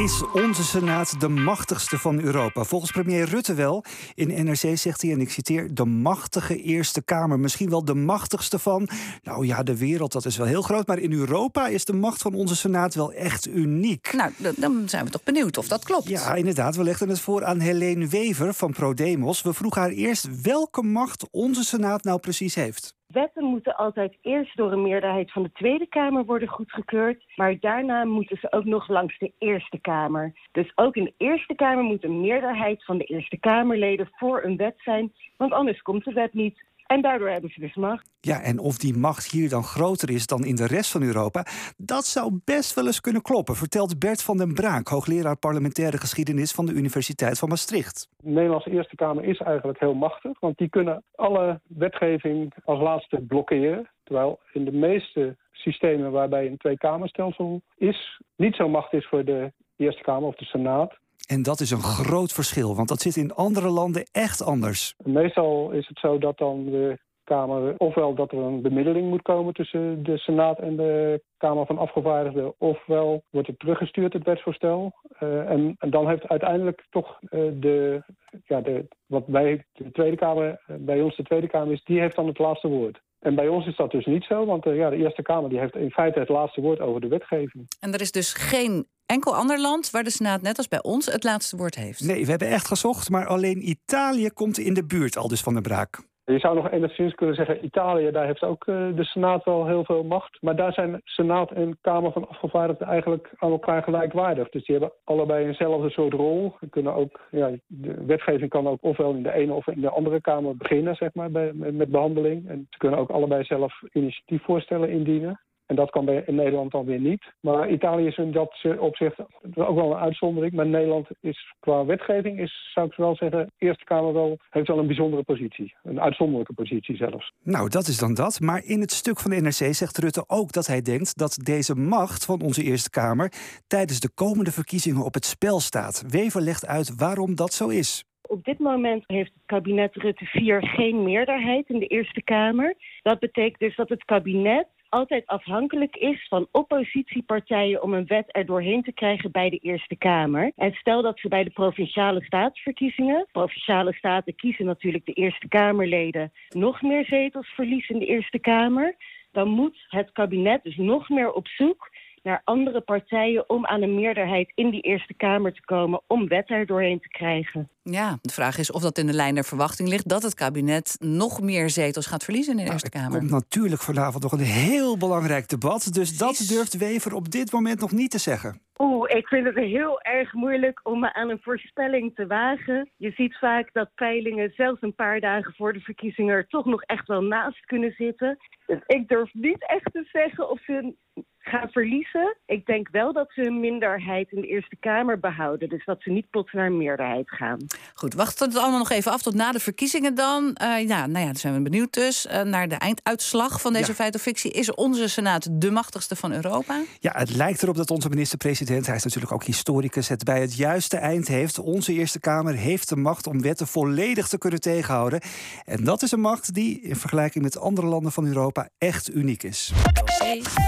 Is onze Senaat de machtigste van Europa? Volgens premier Rutte wel. In NRC zegt hij, en ik citeer, de machtige Eerste Kamer. Misschien wel de machtigste van, nou ja, de wereld, dat is wel heel groot. Maar in Europa is de macht van onze Senaat wel echt uniek. Nou, dan zijn we toch benieuwd of dat klopt. Ja, inderdaad. We legden het voor aan Helene Wever van ProDemos. We vroegen haar eerst welke macht onze Senaat nou precies heeft. Wetten moeten altijd eerst door een meerderheid van de Tweede Kamer worden goedgekeurd, maar daarna moeten ze ook nog langs de Eerste Kamer. Dus ook in de Eerste Kamer moet een meerderheid van de Eerste Kamerleden voor een wet zijn, want anders komt de wet niet. En daardoor hebben ze dus macht. Ja, en of die macht hier dan groter is dan in de rest van Europa, dat zou best wel eens kunnen kloppen, vertelt Bert van den Braak, hoogleraar parlementaire geschiedenis van de Universiteit van Maastricht. De Nederlandse Eerste Kamer is eigenlijk heel machtig, want die kunnen alle wetgeving als laatste blokkeren. Terwijl in de meeste systemen waarbij een tweekamerstelsel is, niet zo macht is voor de Eerste Kamer of de Senaat. En dat is een groot verschil, want dat zit in andere landen echt anders. Meestal is het zo dat dan de Kamer ofwel dat er een bemiddeling moet komen tussen de Senaat en de Kamer van Afgevaardigden, ofwel wordt het teruggestuurd, het wetsvoorstel. Uh, en, en, dan heeft uiteindelijk toch uh, de, ja, de, wat bij de Tweede Kamer, uh, bij ons de Tweede Kamer is, die heeft dan het laatste woord. En bij ons is dat dus niet zo, want ja, de Eerste Kamer die heeft in feite het laatste woord over de wetgeving. En er is dus geen enkel ander land waar de Senaat net als bij ons het laatste woord heeft. Nee, we hebben echt gezocht, maar alleen Italië komt in de buurt, al dus van de braak. Je zou nog enigszins kunnen zeggen, Italië, daar heeft ook uh, de Senaat wel heel veel macht. Maar daar zijn Senaat en Kamer van Afgevaardigden eigenlijk aan elkaar gelijkwaardig. Dus die hebben allebei eenzelfde soort rol. Kunnen ook, ja, de wetgeving kan ook ofwel in de ene of in de andere Kamer beginnen, zeg maar, bij, met behandeling. En ze kunnen ook allebei zelf initiatiefvoorstellen indienen. En dat kan bij, in Nederland dan weer niet. Maar Italië is in dat opzicht ook wel een uitzondering. Maar Nederland is qua wetgeving, is, zou ik wel zeggen, de Eerste Kamer wel, heeft wel een bijzondere positie. Een uitzonderlijke positie zelfs. Nou, dat is dan dat. Maar in het stuk van de NRC zegt Rutte ook dat hij denkt dat deze macht van onze Eerste Kamer tijdens de komende verkiezingen op het spel staat. Wever legt uit waarom dat zo is. Op dit moment heeft het kabinet Rutte 4 geen meerderheid in de Eerste Kamer. Dat betekent dus dat het kabinet altijd afhankelijk is van oppositiepartijen om een wet er doorheen te krijgen bij de Eerste Kamer. En stel dat ze bij de provinciale staatsverkiezingen, provinciale staten kiezen natuurlijk de Eerste Kamerleden, nog meer zetels verliezen in de Eerste Kamer, dan moet het kabinet dus nog meer op zoek naar andere partijen om aan een meerderheid in die Eerste Kamer te komen om wet er doorheen te krijgen. Ja, de vraag is of dat in de lijn der verwachting ligt dat het kabinet nog meer zetels gaat verliezen in de nou, Eerste Kamer. Er komt natuurlijk vanavond nog een heel belangrijk debat, dus dat durft Wever op dit moment nog niet te zeggen. Oeh, ik vind het heel erg moeilijk om me aan een voorspelling te wagen. Je ziet vaak dat peilingen zelfs een paar dagen voor de verkiezingen er toch nog echt wel naast kunnen zitten. Dus ik durf niet echt te zeggen of ze gaan verliezen. Ik denk wel dat ze een minderheid in de Eerste Kamer behouden. Dus dat ze niet plots naar een meerderheid gaan. Goed, wachten het allemaal nog even af tot na de verkiezingen dan. Uh, ja, nou ja, daar zijn we benieuwd dus uh, naar de einduitslag van deze ja. feit of fictie. Is onze Senaat de machtigste van Europa? Ja, het lijkt erop dat onze minister-president, hij is natuurlijk ook historicus, het bij het juiste eind heeft. Onze Eerste Kamer heeft de macht om wetten volledig te kunnen tegenhouden. En dat is een macht die in vergelijking met andere landen van Europa echt uniek is.